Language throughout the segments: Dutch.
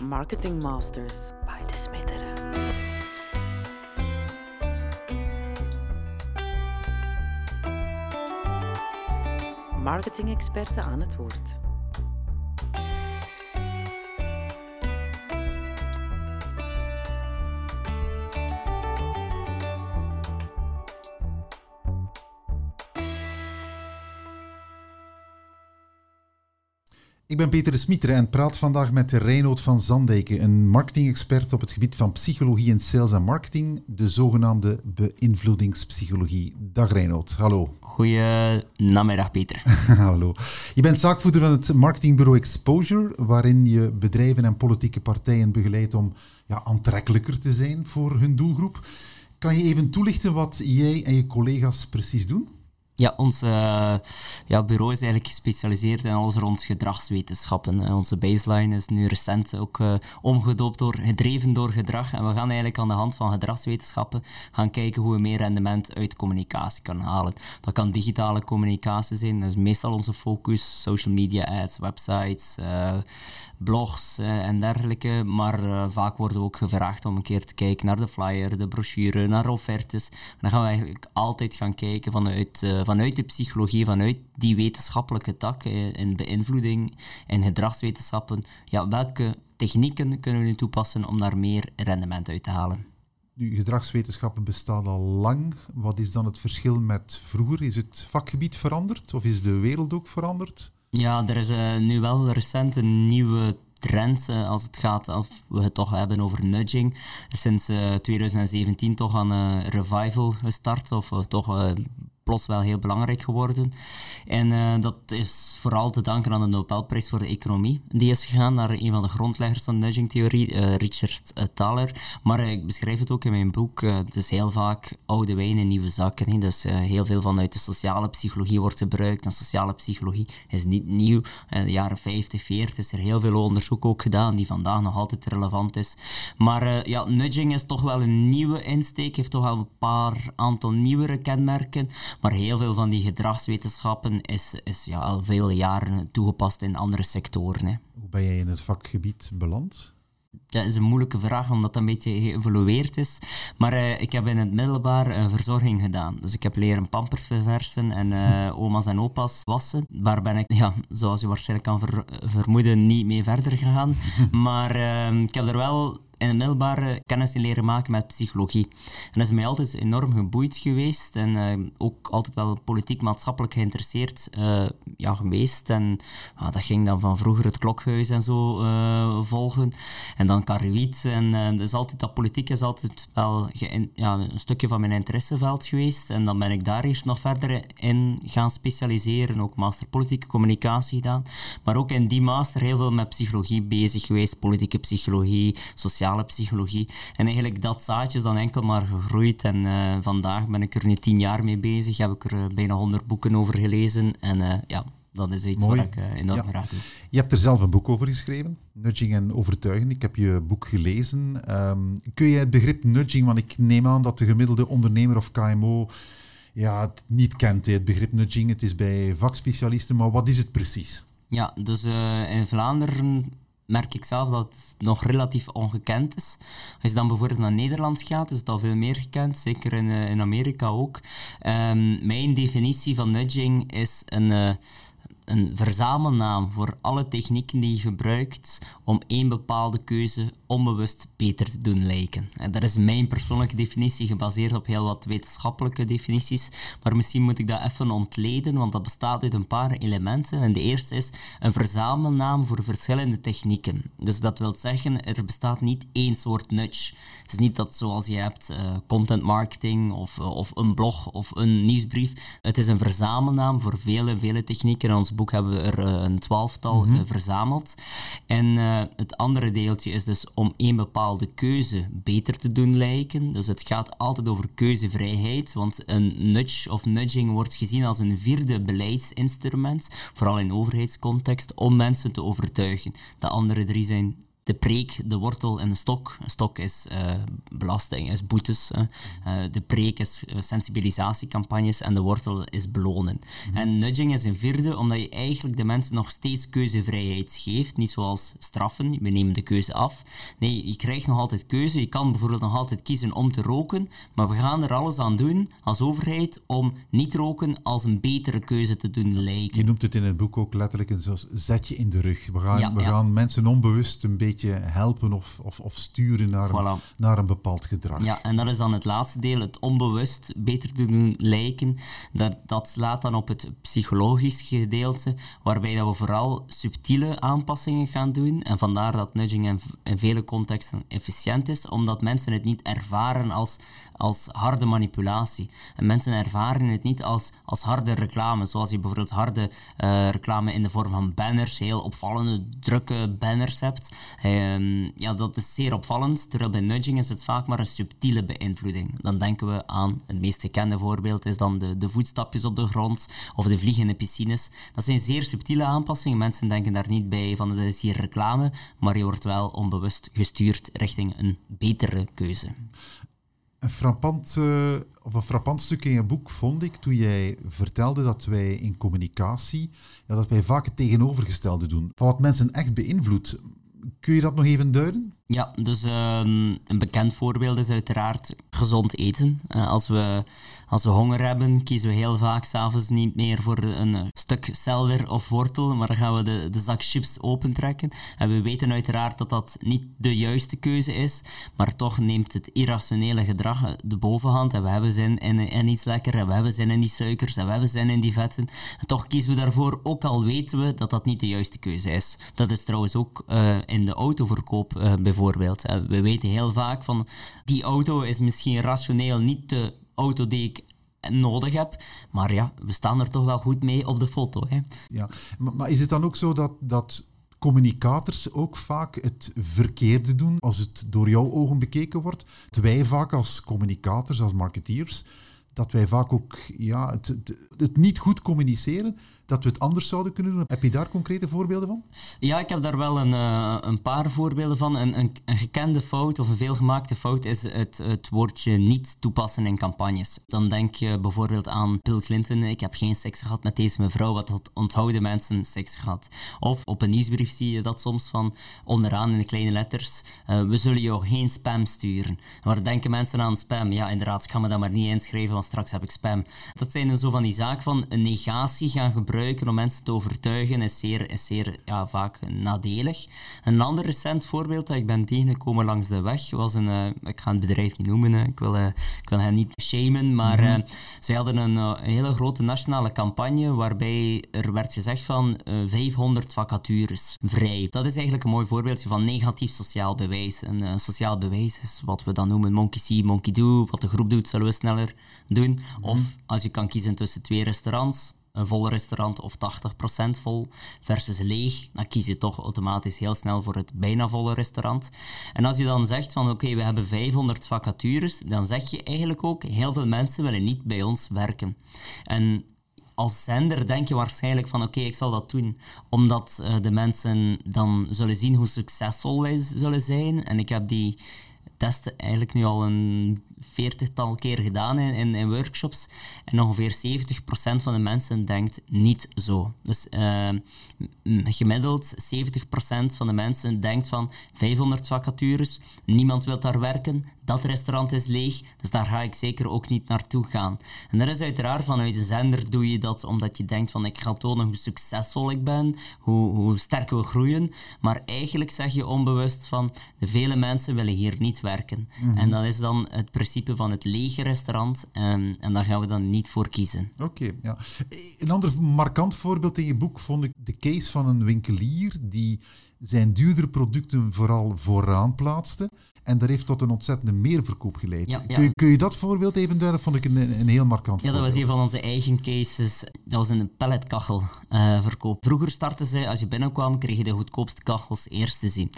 Marketing Masters by De Smetteren. Marketing-experten aan het woord. Ben Peter de Smieter en praat vandaag met Reinoud van Zandijken, een marketing-expert op het gebied van psychologie en sales en marketing, de zogenaamde beïnvloedingspsychologie. Dag Reinoud, hallo. Goedenamiddag Peter. hallo. Je bent zaakvoerder van het marketingbureau Exposure, waarin je bedrijven en politieke partijen begeleidt om ja, aantrekkelijker te zijn voor hun doelgroep. Kan je even toelichten wat jij en je collega's precies doen? Ja, ons uh, ja, bureau is eigenlijk gespecialiseerd in alles rond gedragswetenschappen. Uh, onze baseline is nu recent ook uh, omgedoopt door gedreven door gedrag. En we gaan eigenlijk aan de hand van gedragswetenschappen gaan kijken hoe we meer rendement uit communicatie kunnen halen. Dat kan digitale communicatie zijn, dat is meestal onze focus. Social media ads, websites, blogs en dergelijke. Maar vaak worden we ook gevraagd om een keer te kijken naar de flyer, de brochure, naar offertes. En dan gaan we eigenlijk altijd gaan kijken vanuit vanuit de psychologie, vanuit die wetenschappelijke tak in beïnvloeding en gedragswetenschappen, ja, welke technieken kunnen we nu toepassen om daar meer rendement uit te halen? Nu, gedragswetenschappen bestaan al lang. Wat is dan het verschil met vroeger? Is het vakgebied veranderd of is de wereld ook veranderd? Ja, er is uh, nu wel recent een nieuwe trend uh, als het gaat, als we het toch hebben over nudging. Sinds uh, 2017 toch aan een revival gestart, of toch plots wel heel belangrijk geworden. En uh, dat is vooral te danken aan de Nobelprijs voor de economie. Die is gegaan naar een van de grondleggers van nudging-theorie, uh, Richard uh, Thaler. Maar ik beschrijf het ook in mijn boek. het is heel vaak oude wijn in nieuwe zakken. Dus heel veel vanuit de sociale psychologie wordt gebruikt. En sociale psychologie is niet nieuw. In de jaren 50, 40 is er heel veel onderzoek ook gedaan die vandaag nog altijd relevant is. Maar ja, nudging is toch wel een nieuwe insteek. Heeft toch wel een paar aantal nieuwere kenmerken. Maar heel veel van die gedragswetenschappen is, is ja, al vele jaren toegepast in andere sectoren. Hè. Hoe ben jij in het vakgebied beland? dat is een moeilijke vraag, omdat dat een beetje geëvolueerd is. Maar uh, ik heb in het middelbaar een verzorging gedaan. Dus ik heb leren pampers verversen en uh, oma's en opa's wassen. Waar ben ik, ja, zoals je waarschijnlijk kan ver vermoeden, niet mee verder gegaan. maar uh, ik heb er wel in het middelbare kennis te leren maken met psychologie. En dat is mij altijd enorm geboeid geweest en uh, ook altijd wel politiek, maatschappelijk geïnteresseerd uh, ja, geweest. En uh, dat ging dan van vroeger het klokhuis en zo eh, volgen. En dan Karuit. En dus altijd, dat politiek is altijd wel ja, een stukje van mijn interesseveld geweest. En dan ben ik daar eerst nog verder in gaan specialiseren. Ook master politieke communicatie gedaan. Maar ook in die master heel veel met psychologie bezig geweest. Politieke psychologie, sociale psychologie. En eigenlijk dat zaadje is dan enkel maar gegroeid. En uh, vandaag ben ik er nu tien jaar mee bezig. Heb ik er uh, bijna honderd boeken over gelezen. En uh, ja, dat is iets Mooi. waar ik enorm Ja. graag doe. Je hebt er zelf een boek over geschreven, Nudging en Overtuigen. Ik heb je boek gelezen. Ehm, kun je het begrip nudging, want ik neem aan dat de gemiddelde ondernemer of KMO ja, het niet kent, het begrip nudging. Het is bij vakspecialisten, maar wat is het precies? Ja, dus eh, in Vlaanderen merk ik zelf dat het nog relatief ongekend is. Als je dan bijvoorbeeld naar Nederland gaat, is het al veel meer gekend, zeker in, eh, in Amerika ook. Ehm, mijn definitie van nudging is een, eh, een verzamelnaam voor alle technieken die je gebruikt om één bepaalde keuze onbewust beter te doen lijken. En dat is mijn persoonlijke definitie, gebaseerd op heel wat wetenschappelijke definities. Maar misschien moet ik dat even ontleden, want dat bestaat uit een paar elementen. En de eerste is een verzamelnaam voor verschillende technieken. Dus dat wil zeggen, er bestaat niet één soort nudge. Het is niet dat zoals je hebt uh, content marketing of, uh, of een blog of een nieuwsbrief. Het is een verzamelnaam voor vele, vele technieken. In ons boek hebben we er uh, een twaalftal mm -hmm. verzameld. En het andere deeltje is dus om één bepaalde keuze beter te doen lijken. Dus het gaat altijd over keuzevrijheid, want een nudge of nudging wordt gezien als een vierde beleidsinstrument, vooral in overheidscontext, om mensen te overtuigen. De andere drie zijn de preek, de wortel en de stok. Een stok is uh, belasting, is boetes. Uh, de preek is sensibilisatiecampagnes en de wortel is belonen. Mhm. En nudging is een vierde, omdat je eigenlijk de mensen nog steeds keuzevrijheid geeft. Niet zoals straffen, we nemen de keuze af. Nee, je krijgt nog altijd keuze. Je kan bijvoorbeeld nog altijd kiezen om te roken, maar we gaan er alles aan doen als overheid om niet roken als een betere keuze te doen lijken. Je noemt het in het boek ook letterlijk een zetje in de rug. We gaan, we gaan mensen onbewust een beetje helpen of, of, of sturen naar, een, naar een bepaald gedrag. Ja, en dat is dan het laatste deel, het onbewust beter te doen lijken. Dat, dat slaat dan op het psychologisch gedeelte, waarbij dat we vooral subtiele aanpassingen gaan doen. En vandaar dat nudging in, in vele contexten efficiënt is, omdat mensen het niet ervaren als als harde manipulatie. En mensen ervaren het niet als, als harde reclame, zoals je bijvoorbeeld harde uh, reclame in de vorm van banners, heel opvallende, drukke banners hebt. Uh, ja, dat is zeer opvallend, terwijl bij nudging is het vaak maar een subtiele beïnvloeding. Dan denken we aan, het meest gekende voorbeeld is dan de, de voetstapjes op de grond of de vliegende piscines. Dat zijn zeer subtiele aanpassingen. Mensen denken daar niet bij van dat is hier reclame, maar je wordt wel onbewust gestuurd richting een betere keuze een frappant, uh, of een frappant stuk in je boek vond ik toen jij vertelde dat wij in communicatie, ja, dat wij vaak het tegenovergestelde doen. Van wat mensen echt beïnvloedt. Kun je dat nog even duiden? Ja, dus ehm, een bekend voorbeeld is uiteraard gezond eten. Uh, als, we, als we honger hebben, kiezen we heel vaak s'avonds niet meer voor een stuk selder of wortel, maar dan gaan we de, de zak chips opentrekken. En we weten uiteraard dat dat niet de juiste keuze is, maar toch neemt het irrationele gedrag de bovenhand. En we hebben zin in, in iets lekker, we hebben zin in die suikers, en we hebben zin in die vetten. En toch kiezen we daarvoor, ook al weten we dat dat niet de juiste keuze is. Dat is trouwens ook in de autoverkoop bijvoorbeeld. We weten heel vaak van die auto is misschien rationeel niet de auto die ik nodig heb. Maar ja, we staan er toch wel goed mee op de foto. Hè. Ja, maar, is het dan ook zo dat, dat communicators ook vaak het verkeerde doen als het door jouw ogen bekeken wordt? Wij vaak als communicators, als marketeers, dat wij vaak ook ja, het, het niet goed communiceren dat we het anders zouden kunnen doen? Heb je daar concrete voorbeelden van? Ja, ik heb daar wel een, uh, een paar voorbeelden van. Een, een, een, gekende fout of een veelgemaakte fout is het, het woordje niet toepassen in campagnes. Dan denk je bijvoorbeeld aan Bill Clinton. Ik heb geen seks gehad met deze mevrouw, wat onthouden mensen seks gehad. Of op een nieuwsbrief zie je dat soms van onderaan in de kleine letters. Uh, we zullen jou geen spam sturen. Waar denken mensen aan spam? Ja, inderdaad, ik ga me dat maar niet inschrijven, want straks heb ik spam. Dat zijn dan zo van die zaken van een negatie gaan gebruiken gebruiken om mensen te overtuigen is zeer, is zeer ja, vaak nadelig. Een ander recent voorbeeld dat ik ben tegengekomen langs de weg was een, uh, ik ga het bedrijf niet noemen, ik, wil, uh, ik wil hen niet shamen, maar mm zij hadden een, hele grote nationale campagne waarbij er werd gezegd van 500 vacatures vrij. Dat is eigenlijk een mooi voorbeeldje van negatief sociaal bewijs. Een sociaal bewijs is wat we dan noemen monkey see, monkey do. Wat de groep doet, zullen we sneller doen. Of mhm. als je kan kiezen tussen twee restaurants, een vol restaurant of 80% vol versus leeg, dan kies je toch automatisch heel snel voor het bijna volle restaurant. En als je dan zegt van oké, we hebben 500 vacatures, dan zeg je eigenlijk ook heel veel mensen willen niet bij ons werken. En als zender denk je waarschijnlijk van oké, ik zal dat doen, omdat uh, de mensen dan zullen zien hoe succesvol wij zullen zijn. En ik heb die testen eigenlijk nu al een veertigtal keer gedaan in, in, workshops. En ongeveer 70% van de mensen denkt niet zo. Dus uh, gemiddeld 70% van de mensen denkt van 500 vacatures, niemand wil daar werken, dat restaurant is leeg, dus daar ga ik zeker ook niet naartoe gaan. En dat is uiteraard vanuit de zender doe je dat omdat je denkt van ik ga tonen hoe succesvol ik ben, hoe, hoe sterk we groeien, maar eigenlijk zeg je onbewust van de vele mensen willen hier niet werken. Mhm. En dat is dan het principe van het lege restaurant en, en daar gaan we dan niet voor kiezen. Oké, ja. Een ander markant voorbeeld in je boek vond ik de case van een winkelier die zijn duurdere producten vooral vooraan plaatste. En dat heeft tot een ontzettende meerverkoop geleid. Kun, je, kun, je, dat voorbeeld even duiden? vond ik een, een heel markant Ja, dat was een van onze eigen cases. Dat was een pelletkachelverkoop. Uh, Vroeger startten ze, als je binnenkwam, kreeg je de goedkoopste kachels eerst te zien.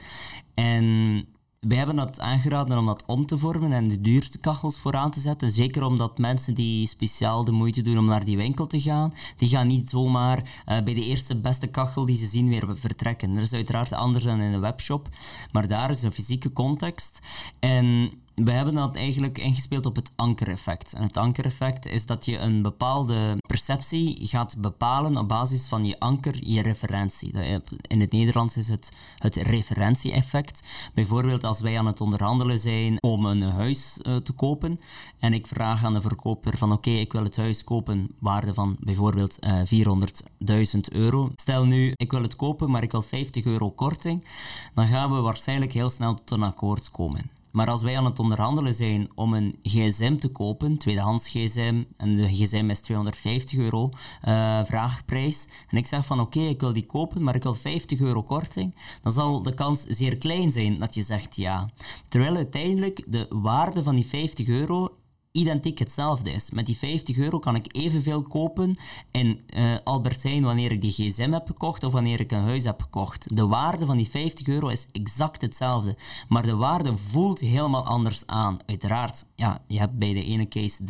En wij hebben dat aangeraden om dat om te vormen en de duurste kachels voor aan te zetten. Zeker omdat mensen die speciaal de moeite doen om naar die winkel te gaan, die gaan niet zomaar uh, bij de eerste beste kachel die ze zien weer vertrekken. Dat is uiteraard anders dan in een webshop, maar daar is een fysieke context. En we hebben dat eigenlijk ingespeeld op het ankereffect. En het ankereffect is dat je een bepaalde perceptie gaat bepalen op basis van je anker, je referentie. In het Nederlands is het het referentie-effect. Bijvoorbeeld als wij aan het onderhandelen zijn om een huis uh, te kopen en ik vraag aan de verkoper van oké, ik wil het huis kopen, waarde van bijvoorbeeld uh, eh, 400.000 euro. Stel nu, ik wil het kopen, maar ik wil 50 euro korting, dan gaan we waarschijnlijk heel snel tot een akkoord komen. Maar als wij aan het onderhandelen zijn om een gsm te kopen, tweedehands gsm, en de gsm is 250 euro uh, vraagprijs, en ik zeg van oké, ik wil die kopen, maar ik wil 50 euro korting, dan zal de kans zeer klein zijn dat je zegt ja. Terwijl uiteindelijk de waarde van die 50 euro identiek hetzelfde is. Met die 50 euro kan ik evenveel kopen in uh, Albert Heijn wanneer ik die gsm heb gekocht of wanneer ik een huis heb gekocht. De waarde van die 50 euro is exact hetzelfde, maar de waarde voelt helemaal anders aan. Uiteraard, ja, je hebt bij de ene case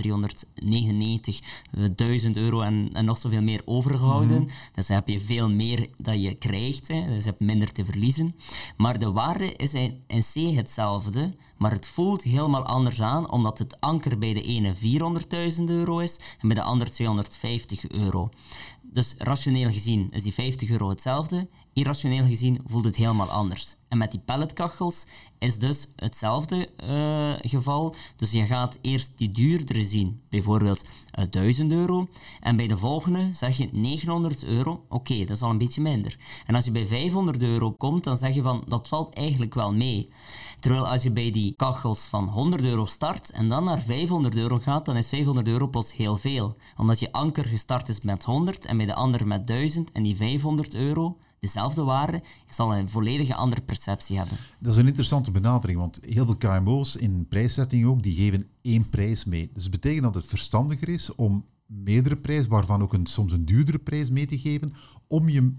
399.000 euro en, en nog zoveel meer overgehouden. Mhm. Dus dan heb je veel meer dat je krijgt, hè. dus je hebt minder te verliezen. Maar de waarde is in, in C hetzelfde, maar het voelt helemaal anders aan, omdat het anker bij de ene 400.000 euro is en bij de ander 250 euro. Dus rationeel gezien is die 50 euro hetzelfde, irrationeel gezien voelt het helemaal anders. En met die pelletkachels is dus hetzelfde uh, geval. Dus je gaat eerst die duurdere zien, bijvoorbeeld uh, eh, 1000 euro. En bij de volgende zeg je 900 euro. Oké, dat is al een beetje minder. En als je bij 500 euro komt, dan zeg je van dat valt eigenlijk wel mee. Terwijl als je bij die kachels van 100 euro start en dan naar 500 euro gaat, dan is 500 euro plots heel veel. Omdat je anker gestart is met 100 en bij de andere met 1000 en die 500 euro dezelfde waarde, zal een volledige andere perceptie hebben. Dat is een interessante benadering, want heel veel KMO's in prijszetting ook, die geven één prijs mee. Dus dat betekent dat het verstandiger is om meerdere prijzen, waarvan ook een, soms een duurdere prijs mee te geven, om je,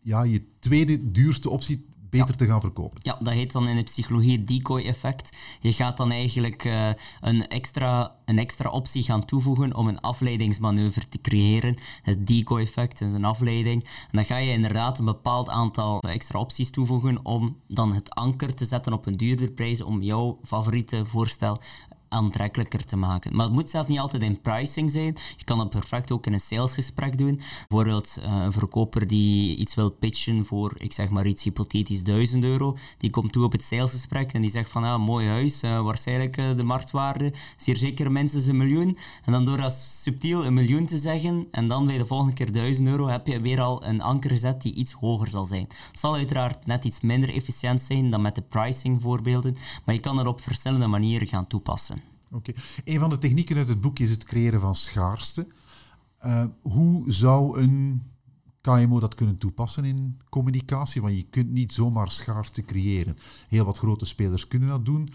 ja, je tweede duurste optie beter te gaan verkopen. Ja, dat heet dan in de psychologie het decoy-effect. Je gaat dan eigenlijk uh, een, extra, een extra optie gaan toevoegen om een afleidingsmanoeuvre te creëren. Het decoy-effect is een afleiding. En dan ga je inderdaad een bepaald aantal extra opties toevoegen om dan het anker te zetten op een duurder prijs om jouw favoriete voorstel aantrekkelijker te maken. Maar het moet zelf niet altijd in pricing zijn. Je kan dat perfect ook in een salesgesprek doen. Bijvoorbeeld uh, een verkoper die iets wil pitchen voor, ik zeg maar iets hypothetisch, 1000 euro. Die komt toe op het salesgesprek en die zegt van, ah, mooi huis, uh, waarschijnlijk uh, de marktwaarde is hier zeker minstens een miljoen. En dan door dat subtiel een miljoen te zeggen en dan bij de volgende keer 1000 euro heb je weer al een anker gezet die iets hoger zal zijn. Het zal uiteraard net iets minder efficiënt zijn dan met de pricing voorbeelden, maar je kan er op verschillende manieren gaan toepassen. Een van de technieken uit het boek is het creëren van schaarste. Uh, hoe zou een KMO dat kunnen toepassen in communicatie? Want je kunt niet zomaar schaarste creëren. Heel wat grote spelers kunnen dat doen.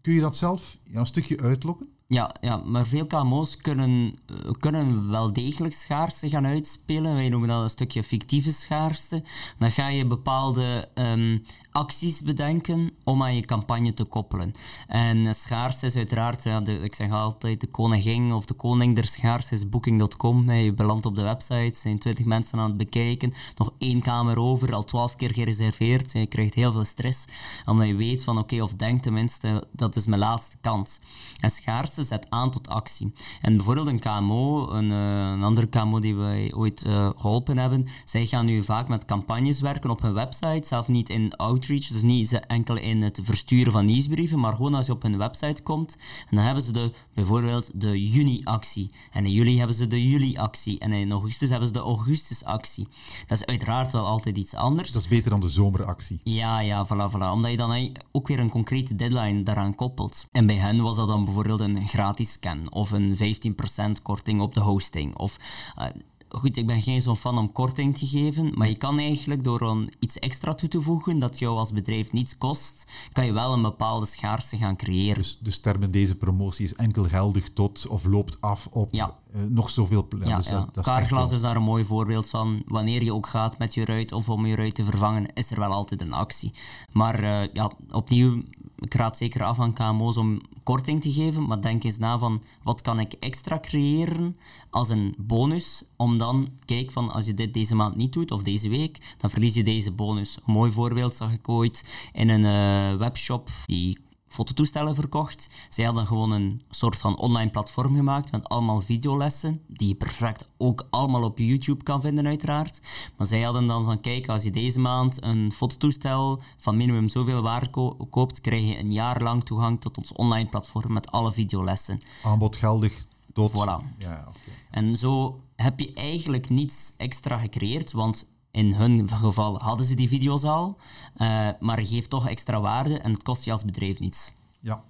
Kun je dat zelf ja, een stukje uitlokken? Ja, ja, maar veel KMO's kunnen, eh, kunnen wel degelijk schaarste gaan uitspelen. Wij noemen dat een stukje fictieve schaarste. Dan ga je bepaalde um, acties bedenken om aan je campagne te koppelen. En schaarste is uiteraard, ja, ik zeg altijd, de koningin of de koning der schaarste is booking.com. Je belandt op de website, zijn 20 mensen aan het bekijken, nog één kamer over, al 12 keer gereserveerd. Je krijgt heel veel stress, omdat je weet van oké, of denkt tenminste, dat is mijn laatste kans. En schaarste zet aan tot actie. En bijvoorbeeld een KMO, een, uh, een andere KMO die wij ooit uh, geholpen hebben, zij gaan nu vaak met campagnes werken op hun website, zelf niet in outreach, dus niet enkel in het versturen van nieuwsbrieven, maar gewoon als je op hun website komt, en dan hebben ze de, bijvoorbeeld de juni-actie. En in juli hebben ze de juli-actie. En in augustus hebben ze de augustus-actie. Dat is uiteraard wel altijd iets anders. Dat is beter dan de zomeractie. Ja, ja, voilà, voilà. Omdat je dan ook weer een concrete deadline daaraan koppelt. En bij hen was dat dan bijvoorbeeld een gratis scan of een 15% korting op de hosting. Of uh, goed, ik ben geen zo'n fan om korting te geven, maar je kan eigenlijk door een iets extra toe te voegen dat jou als bedrijf niets kost, kan je wel een bepaalde schaarste gaan creëren. Dus, dus termen deze promotie is enkel geldig tot of loopt af op ja. uh, nog zoveel... Ja, dus ja. Carglass is daar een mooi voorbeeld van. Wanneer je ook gaat met je ruit of om je ruit te vervangen, is er wel altijd een actie. Maar uh, ja, opnieuw ik raad zeker af aan KMO's om korting te geven, maar denk eens na van wat kan ik extra creëren als een bonus, om dan, kijk van als je dit deze maand niet doet of deze week, dan verlies je deze bonus. Een mooi voorbeeld zag ik ooit in een uh, webshop die fototoestellen verkocht. Zij hadden gewoon een soort van online platform gemaakt met allemaal videolessen, die je perfect ook allemaal op YouTube kan vinden uiteraard. Maar zij hadden dan van, kijk, als je deze maand een fototoestel van minimum zoveel waarde koopt, krijg je een jaar lang toegang tot ons online platform met alle videolessen. Aanbod geldig tot... Voilà. Ja, En zo heb je eigenlijk niets extra gecreëerd, want in hun geval hadden ze die video's al, uh, maar geeft toch extra waarde en het kost je als bedrijf niets. Ja.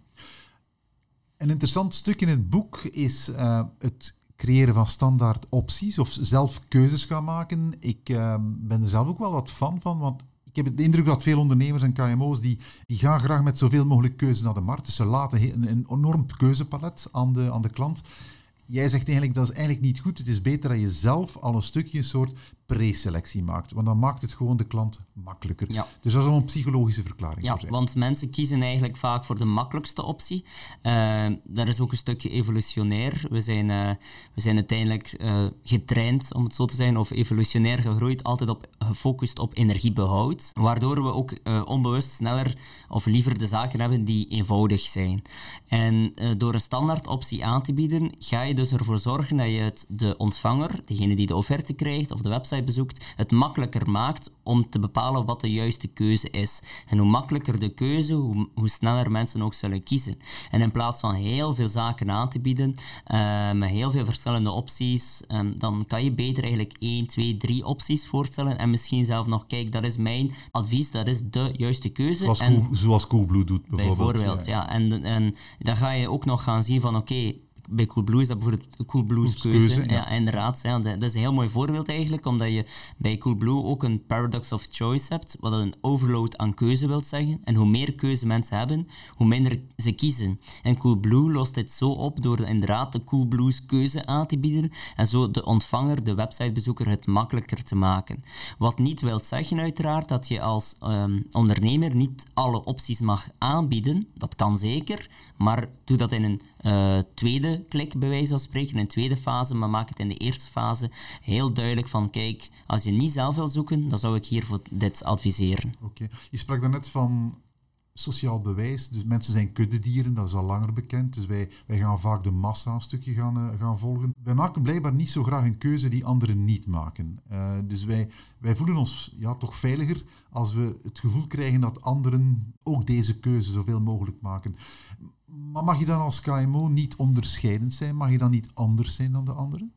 Een interessant stuk in het boek is uh, het creëren van standaard opties of zelf keuzes gaan maken. Ik uh, ben er zelf ook wel wat fan van, want ik heb de indruk dat veel ondernemers en KMO's die, die gaan graag met zoveel mogelijk keuzes naar de markt. Dus ze laten een, een enorm keuzepalet aan de, aan de klant. Jij zegt eigenlijk dat is eigenlijk niet goed. Het is beter dat je zelf al een stukje een soort preselectie maakt. Want dan maakt het gewoon de klant makkelijker. Ja. Dus dat is al een psychologische verklaring. Ja, want mensen kiezen eigenlijk vaak voor de makkelijkste optie. Uh, dat is ook een stukje evolutionair. We zijn, uh, we zijn uiteindelijk uh, getraind, om het zo te zeggen, of evolutionair gegroeid, altijd op, gefocust op energiebehoud. Waardoor we ook onbewust sneller of liever de zaken hebben die eenvoudig zijn. En door een standaard optie aan te bieden, ga je dus ervoor zorgen dat je het de ontvanger, degene die de offerte krijgt of de website bezoekt, het makkelijker maakt om te bepalen wat de juiste keuze is. En hoe makkelijker de keuze, hoe, hoe sneller mensen ook zullen kiezen. En in plaats van heel veel zaken aan te bieden, uh, met heel veel verschillende opties, um, dan kan je beter eigenlijk 1, 2, 3 opties voorstellen en misschien zelf nog, kijk, dat is mijn advies, dat is de juiste keuze. Zoals, en, cool, zoals Coolblue doet bijvoorbeeld. Bijvoorbeeld, ja. ja. En, en dan ga je ook nog gaan zien van, oké, bij Coolblue is dat bijvoorbeeld Coolblue's keuze. keuze ja. ja. inderdaad. Ja, dat is een heel mooi voorbeeld eigenlijk, omdat je bij Coolblue ook een paradox of choice hebt, wat een overload aan keuze wil zeggen. En hoe meer keuze mensen hebben, hoe minder ze kiezen. En Coolblue lost dit zo op door inderdaad de Coolblues keuze aan te bieden en zo de ontvanger, de websitebezoeker, het makkelijker te maken. Wat niet wil zeggen uiteraard dat je als um, ondernemer niet alle opties mag aanbieden. Dat kan zeker, maar doe dat in een uh, tweede klik, bij wijze van spreken, een tweede fase, maar maak het in de eerste fase heel duidelijk van, kijk, als je niet zelf wil zoeken, dan zou ik hier voor dit adviseren. Oké. Je sprak daarnet van sociaal bewijs. Dus mensen zijn kuddedieren, dat is al langer bekend. Dus wij, wij gaan vaak de massa een stukje gaan, uh, gaan volgen. Wij maken blijkbaar niet zo graag een keuze die anderen niet maken. Uh, dus wij, wij voelen ons ja, toch veiliger als we het gevoel krijgen dat anderen ook deze keuze zoveel mogelijk maken. Maar mag je dan als KMO niet onderscheidend zijn? Mag je dan niet anders zijn dan de anderen?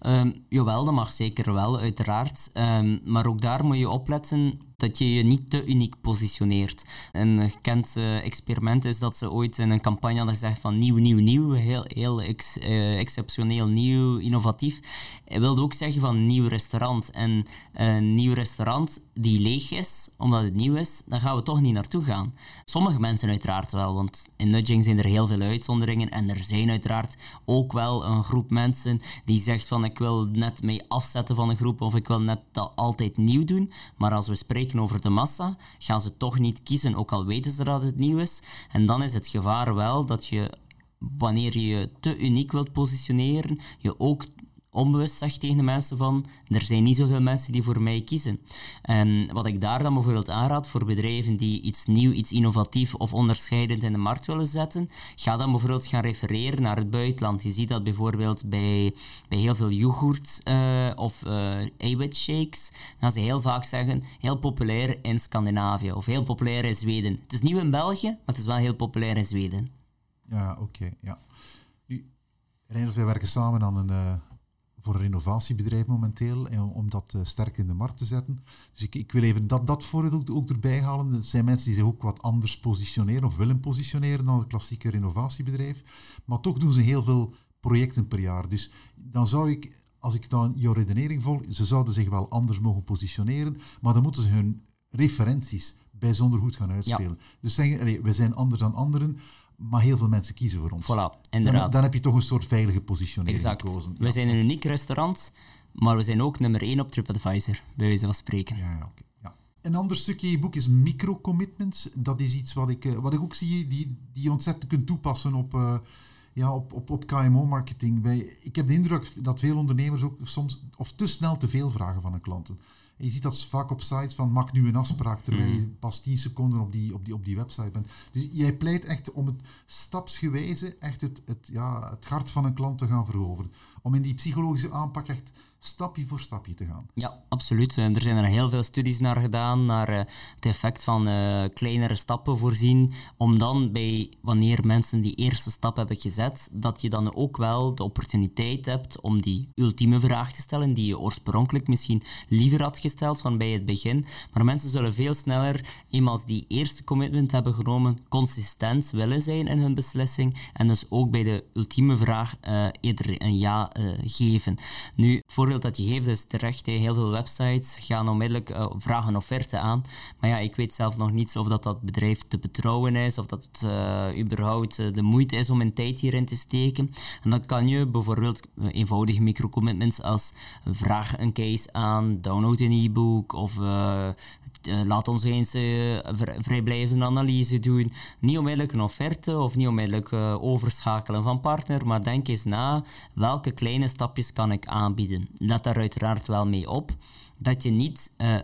Um, jawel, dat mag zeker wel, uiteraard. Um, maar ook daar moet je opletten dat je je niet te uniek positioneert. Een gekend uh, experiment is dat ze ooit in een campagne hadden gezegd van nieuw, nieuw, nieuw, heel, heel ex, uh, exceptioneel nieuw, innovatief. Hij wilde ook zeggen van nieuw restaurant. En een nieuw restaurant die leeg is, omdat het nieuw is, dan gaan we toch niet naartoe gaan. Sommige mensen uiteraard wel, want in nudging zijn er heel veel uitzonderingen en er zijn uiteraard ook wel een groep mensen die zegt van ik wil net mee afzetten van een groep of ik wil net dat altijd nieuw doen. Maar als we spreken over de massa, gaan ze toch niet kiezen, ook al weten ze dat het nieuw is. En dan is het gevaar wel dat je, wanneer je je te uniek wilt positioneren, je ook onbewust zegt tegen de mensen van er zijn niet zoveel mensen die voor mij kiezen. En wat ik daar dan bijvoorbeeld aanraad voor bedrijven die iets nieuw, iets innovatief of onderscheidend in de markt willen zetten, ga dan bijvoorbeeld gaan refereren naar het buitenland. Je ziet dat bijvoorbeeld bij, bij heel veel yoghurt uh, of uh, eiwitshakes, gaan ze heel vaak zeggen heel populair in Scandinavië of heel populair in Zweden. Het is nieuw in België, maar het is wel heel populair in Zweden. Ja, oké. ja. Nu, Reiners, wij werken samen aan een... Uh voor een innovatiebedrijf momenteel, om dat uh, sterk in de markt te zetten. Dus ik, ik wil even dat, dat voorbeeld ook, ook erbij halen. Het zijn mensen die zich ook wat anders positioneren of willen positioneren dan het klassieke innovatiebedrijf. Maar toch doen ze heel veel projecten per jaar. Dus dan zou ik, als ik dan jouw redenering volg, ze zouden zich wel anders mogen positioneren, maar dan moeten ze hun referenties bijzonder goed gaan uitspelen. Dus zeggen, we zijn anders dan anderen, maar heel veel mensen kiezen voor ons. Voilà, inderdaad. Dan, dan heb je toch een soort veilige positionering exact. gekozen. We zijn een uniek restaurant, maar we zijn ook nummer 1 op TripAdvisor, bij wijze van spreken. Ja, oké. Ja. Een ander stukje in je boek is micro-commitments. Dat is iets wat ik, eh, wat ik ook zie, die, die je ontzettend kunt toepassen op, uh, ja, op, op, op KMO-marketing. Ik heb de indruk dat veel ondernemers ook soms of te snel te veel vragen van hun klanten. En je ziet dat vaak op sites van maak nu een afspraak terwijl je mm. pas 10 seconden op die, op, die, op die website bent. Dus jij pleit echt om het stapsgewijze echt het, het, ja, het hart van een klant te gaan veroveren. Om in die psychologische aanpak echt stapje voor stapje te gaan. Ja, absoluut. Er zijn er heel veel studies naar gedaan, naar uh, het effect van uh, kleinere stappen voorzien, om dan bij, wanneer mensen die eerste stap hebben gezet, dat je dan ook wel de opportuniteit hebt om die ultieme vraag te stellen, die je oorspronkelijk misschien liever had gesteld van bij het begin. Maar mensen zullen veel sneller, eenmaal die eerste commitment hebben genomen, consistent willen zijn in hun beslissing en dus ook bij de ultieme vraag uh, eerder een ja geven. Nu, voor dat je geeft is terecht. Heel veel websites gaan onmiddellijk uh, vragen offerte aan. Maar ja, ik weet zelf nog niet of dat, dat bedrijf te betrouwen is, of dat het uh, überhaupt uh, de moeite is om een tijd hierin te steken. En dan kan je bijvoorbeeld eenvoudige microcommitments als vraag een case aan, download een e-book of laat ons eens vrijblijvende analyse doen. Niet onmiddellijk een offerte of niet onmiddellijk overschakelen van partner, maar denk eens na welke kleine stapjes kan ik aanbieden let daar uiteraard wel mee op dat je niet uh,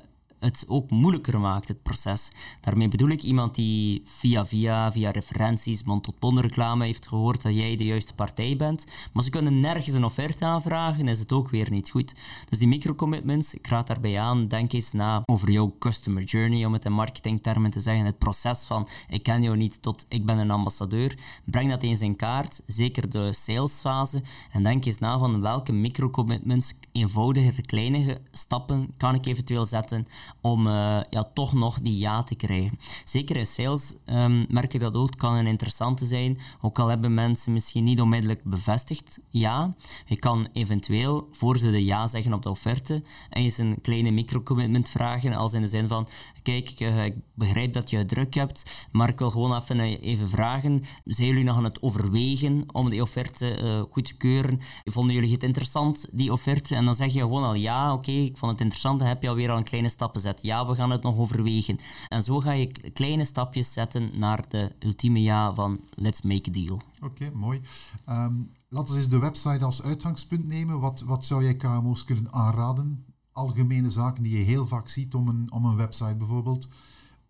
het ook moeilijker maakt, het proces. Daarmee bedoel ik iemand die via via, via referenties, mond-tot-mond reclame heeft gehoord dat jij de juiste partij bent, maar ze kunnen nergens een offerte aanvragen, is het ook weer niet goed. Dus die microcommitments, ik raad daarbij aan, denk eens na over jouw customer journey, om het in marketingtermen te zeggen, het proces van ik ken jou niet tot ik ben een ambassadeur. Breng dat eens in kaart, zeker de salesfase, en denk eens na van welke microcommitments, eenvoudige, kleine stappen kan ik eventueel zetten om uh, ja, toch nog die ja te krijgen. Zeker in sales um, merk ik dat ook, kan een interessante zijn. Ook al hebben mensen misschien niet onmiddellijk bevestigd ja. Je kan eventueel, voor ze de ja zeggen op de offerte, eens een kleine microcommitment vragen, als in de zin van, kijk, ik, uh, ik begrijp dat je druk hebt, maar ik wil gewoon even, uh, even vragen, zijn jullie nog aan het overwegen om die offerte uh, goed te keuren? Vonden jullie het interessant, die offerte? En dan zeg je gewoon al ja, oké, ik vond het interessant, dan heb je alweer al een kleine stap gezet. Ja, we gaan het nog overwegen. En zo ga je kleine stapjes zetten naar de ultieme ja van let's make a deal. Oké, mooi. Um, laten we eens de website als uitgangspunt nemen. Wat, wat zou jij KMO's kunnen aanraden? Algemene zaken die je heel vaak ziet om een, om een website bijvoorbeeld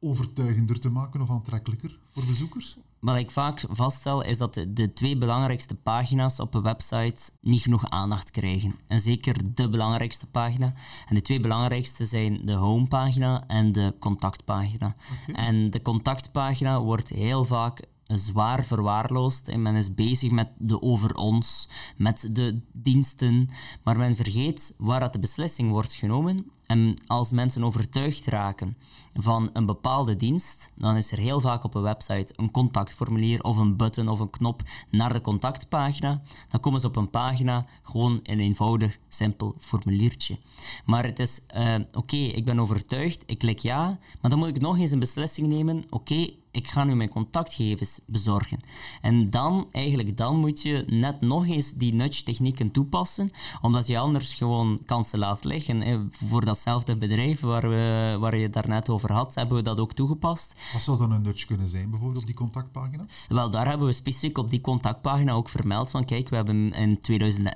overtuigender te maken of aantrekkelijker voor bezoekers? Wat ik vaak vaststel is dat de, de, twee belangrijkste pagina's op een website niet genoeg aandacht krijgen. En zeker de belangrijkste pagina. En de twee belangrijkste zijn de homepagina en de contactpagina. En de contactpagina wordt heel vaak zwaar verwaarloosd en men is bezig met de over ons, met de diensten, maar men vergeet waar dat de beslissing wordt genomen. En als mensen overtuigd raken van een bepaalde dienst, dan is er heel vaak op een website een contactformulier of een button of een knop naar de contactpagina. Dan komen ze op een pagina, gewoon een eenvoudig, simpel formuliertje. Maar het is, uh, oké, ik ben overtuigd, ik klik ja, maar dan moet ik nog eens een beslissing nemen, oké, ik ga nu mijn contactgegevens bezorgen. En dan, eigenlijk dan moet je net nog eens die nudge-technieken toepassen, omdat je anders gewoon kansen laat liggen. Voor datzelfde bedrijf waar, we, waar je daarnet over had, hebben we dat ook toegepast. Wat zou dan een nudge kunnen zijn, bijvoorbeeld op die contactpagina? Wel, daar hebben we specifiek op die contactpagina ook vermeld van, kijk, we hebben in 2000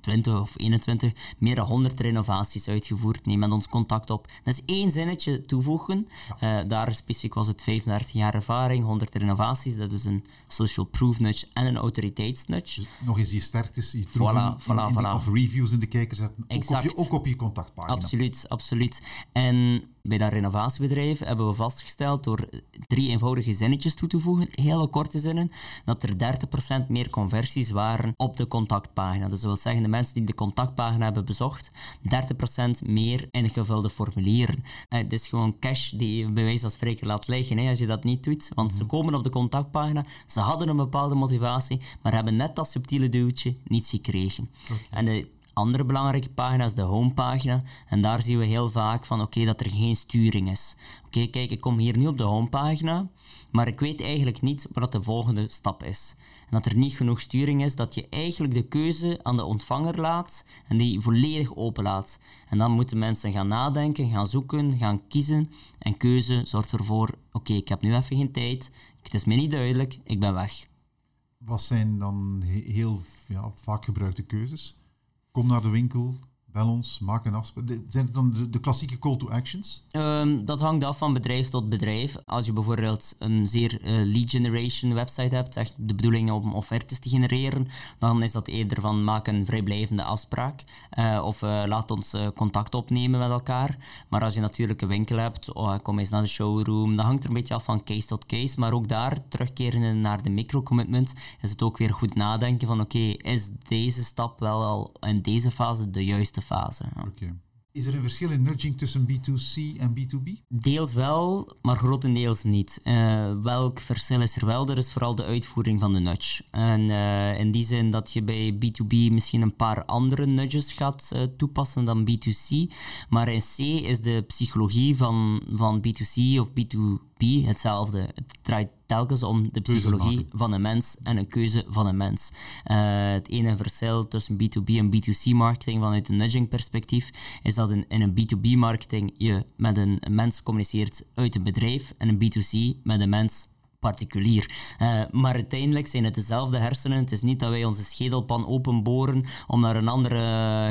20 of 21 meer dan 100 renovaties uitgevoerd. Neem met ons contact op. Dat is één zinnetje toevoegen. Uh, daar specifiek was het 35 jaar ervaring, 100 renovaties. Dat is een social proof nudge en een autoriteitsnudge. Dus nog eens je sterktes, je voilà, voilà, voilà. of reviews in de kijker zetten. Ook op, je, ook op je contactpagina. Absoluut, absoluut. En bij dat renovatiebedrijf hebben we vastgesteld door drie eenvoudige zinnetjes toe te voegen, hele korte zinnen, dat er 30% meer conversies waren op de contactpagina. Dus dat wil zeggen, de mensen die de contactpagina hebben bezocht, 30% meer ingevulde formulieren. Eh, het is gewoon cash die je bij wijze van spreken laat liggen hè, als je dat niet doet. Want ze mhm. komen op de contactpagina, ze hadden een bepaalde motivatie, maar hebben net dat subtiele duwtje niet gekregen. En de andere belangrijke pagina is de homepagina. En daar zien we heel vaak van oké, dat er geen sturing is. Oké, kijk, ik kom hier nu op de homepagina, maar ik weet eigenlijk niet wat de volgende stap is. En dat er niet genoeg sturing is, dat je eigenlijk de keuze aan de ontvanger laat en die volledig open laat. En dan moeten mensen gaan nadenken, gaan zoeken, gaan kiezen. En keuze zorgt ervoor, oké, ik heb nu even geen tijd, het is me niet duidelijk, ik ben weg. Wat zijn dan heel ja, vaak gebruikte keuzes? Kom naar de winkel, bel ons, maak een afspraak. Zijn het dan de, klassieke call to actions? Um, dat hangt af van bedrijf tot bedrijf. Als je bijvoorbeeld een zeer uh, lead generation website hebt, echt de bedoeling om offertes te genereren, dan is dat eerder van maak een vrijblijvende afspraak uh, of uh, laat ons contact opnemen met elkaar. Maar als je natuurlijk een winkel hebt, oh, kom eens naar de showroom, dat hangt er een beetje af van case tot case. Maar ook daar, terugkeren naar de micro-commitment, is het ook weer goed nadenken van oké, is deze stap wel al in deze fase de juiste fase. Ja. Is er een verschil in nudging tussen B2C en B2B? Deels wel, maar grotendeels niet. Uh, welk verschil is er wel? Er is vooral de uitvoering van de nudge. En uh, in die zin dat je bij B2B misschien een paar andere nudges gaat uh, toepassen dan B2C. Maar in C is de psychologie van, van B2C of B2B hetzelfde. Het draait telkens om de psychologie van een mens en een keuze van een mens. het ene verschil tussen B2B en B2C marketing vanuit een nudging perspectief is dat in, in een B2B-marketing je met een mens communiceert uit een bedrijf en een B2C met een mens particulier. Uh, maar uiteindelijk zijn het dezelfde hersenen. Het is niet dat wij onze schedelpan openboren om naar een andere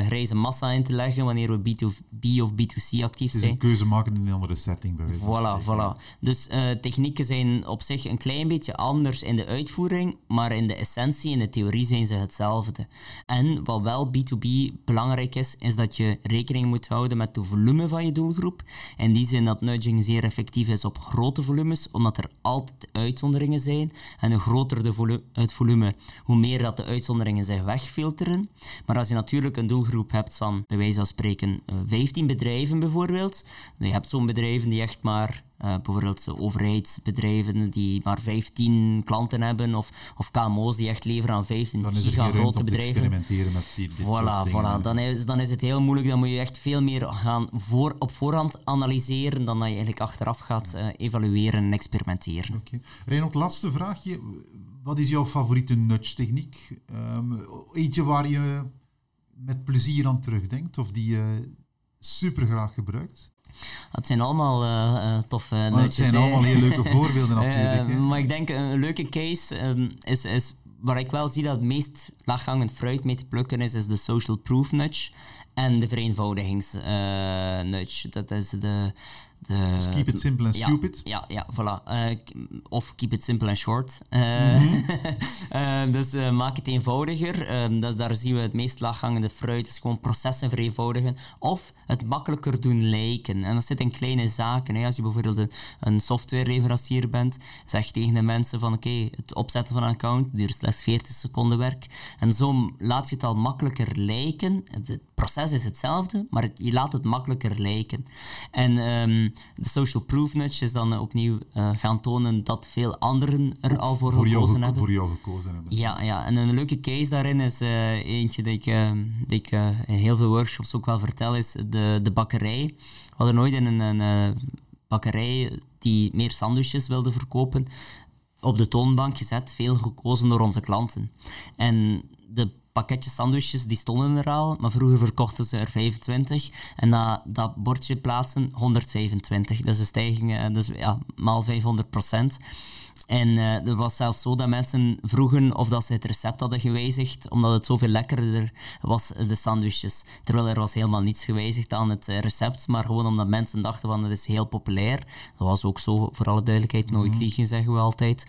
grijze massa in te leggen wanneer we B2B of B2C actief zijn. Het is een keuze maken in een andere setting. Bij voilà, voilà. Dus uh, technieken zijn op zich een klein beetje anders in de uitvoering, maar in de essentie, in de theorie zijn ze hetzelfde. En wat wel B2B belangrijk is, is dat je rekening moet houden met het volume van je doelgroep. In die zin dat nudging zeer effectief is op grote volumes, omdat er altijd uitzonderingen zijn. En hoe groter de het volume, hoe meer dat de uitzonderingen zich wegfilteren. Maar als je natuurlijk een doelgroep hebt van, bij wijze van spreken, 15 eh, bedrijven bijvoorbeeld. Je hebt zo'n bedrijven die echt maar uh, bijvoorbeeld overheidsbedrijven die maar 15 klanten hebben, of, of KMO's die echt leveren aan 15 dan giga grote bedrijven. experimenteren met die, dit voilà, voilà. Dan, is, dan is het heel moeilijk. Dan moet je echt veel meer gaan voor, op voorhand analyseren dan dat je eigenlijk achteraf gaat uh, evalueren en experimenteren. Okay. Reinhold, laatste vraagje. Wat is jouw favoriete nudge-techniek? Um, eentje waar je met plezier aan terugdenkt of die je super graag gebruikt? Het zijn allemaal uh, toffe nutjes. Het zijn allemaal heel leuke voorbeelden natuurlijk. Uh, maar ik denk een leuke case um, is, is waar ik wel zie dat het meest laaghangend fruit mee te plukken is, is de social proof nudge en de vereenvoudigings-nudge. dat is de, dus keep it simple and stupid. Ja, ja, voilà. Uh, of keep it simple and short. Uh, mm -hmm. uh, dus maak het eenvoudiger. dus daar zien we het meest laaghangende fruit. is gewoon processen vereenvoudigen. Of het makkelijker doen lijken. En dat zit in kleine zaken. Hè. Als je bijvoorbeeld een, een softwareleverancier bent, zeg tegen de mensen van oké, het opzetten van een account duurt slechts 40 seconden werk. En zo laat je het al makkelijker lijken. Het proces is hetzelfde, maar je laat het makkelijker lijken. En um, de social proof nudge is dan opnieuw uh, gaan tonen dat veel anderen er al voor, voor gekozen hebben. Voor jou gekozen hebben. Ja, ja, en een leuke case daarin is uh, eentje dat ik, uh, dat ik in heel veel workshops ook wel vertel, is de, de bakkerij. We hadden nooit in een, een bakkerij die meer sandwiches wilde verkopen, op de toonbank gezet, veel gekozen door onze klanten. En de pakketjes sandwiches die stonden er al, maar vroeger verkochten ze er 25 en na dat bordje plaatsen 125. Dat is een stijging, dus ja, maal 500 procent. En uh, het was zelfs zo dat mensen vroegen of dat ze het recept hadden gewijzigd, omdat het zoveel lekkerder was, de sandwiches. Terwijl er was helemaal niets gewijzigd aan het eh, recept, maar gewoon omdat mensen dachten van het is heel populair. Dat was ook zo, voor alle duidelijkheid, nooit mhm. liegen zeggen we altijd.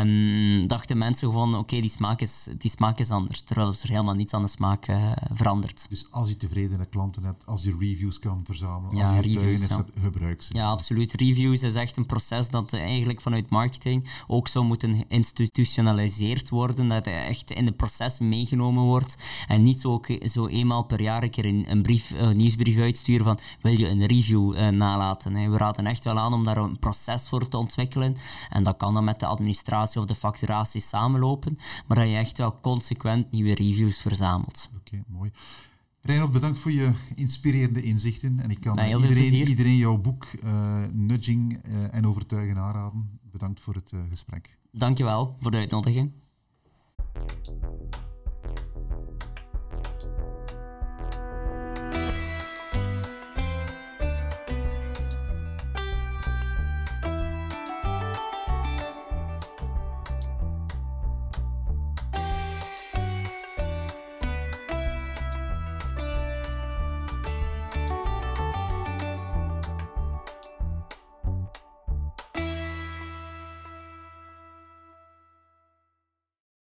Um, dachten mensen gewoon, oké, die, smaak is, die smaak is anders. Terwijl er helemaal niets aan de smaak uh, verandert. Dus als je tevredene klanten hebt, als je reviews kan verzamelen, ja, als je reviews, ja. gebruik ze. Ja, absoluut. Reviews is echt een proces dat eigenlijk vanuit marketing ook zou moeten geïnstitutionaliseerd worden, dat hij echt in de proces meegenomen wordt en niet zo, zo eenmaal per jaar een keer een, een brief, een nieuwsbrief uitsturen van wil je een review uh, nalaten. Hè. We raden echt wel aan om daar een proces voor te ontwikkelen en dat kan dan met de administratie of de facturatie samenlopen, maar dat je echt wel consequent nieuwe reviews verzamelt. Oké, mooi. Reinhold, bedankt voor je inspirerende inzichten. En ik kan iedereen, iedereen jouw boek eh, Nudging eh, en Overtuigen aanraden bedankt voor het eh, gesprek. Dankjewel voor de uitnodiging.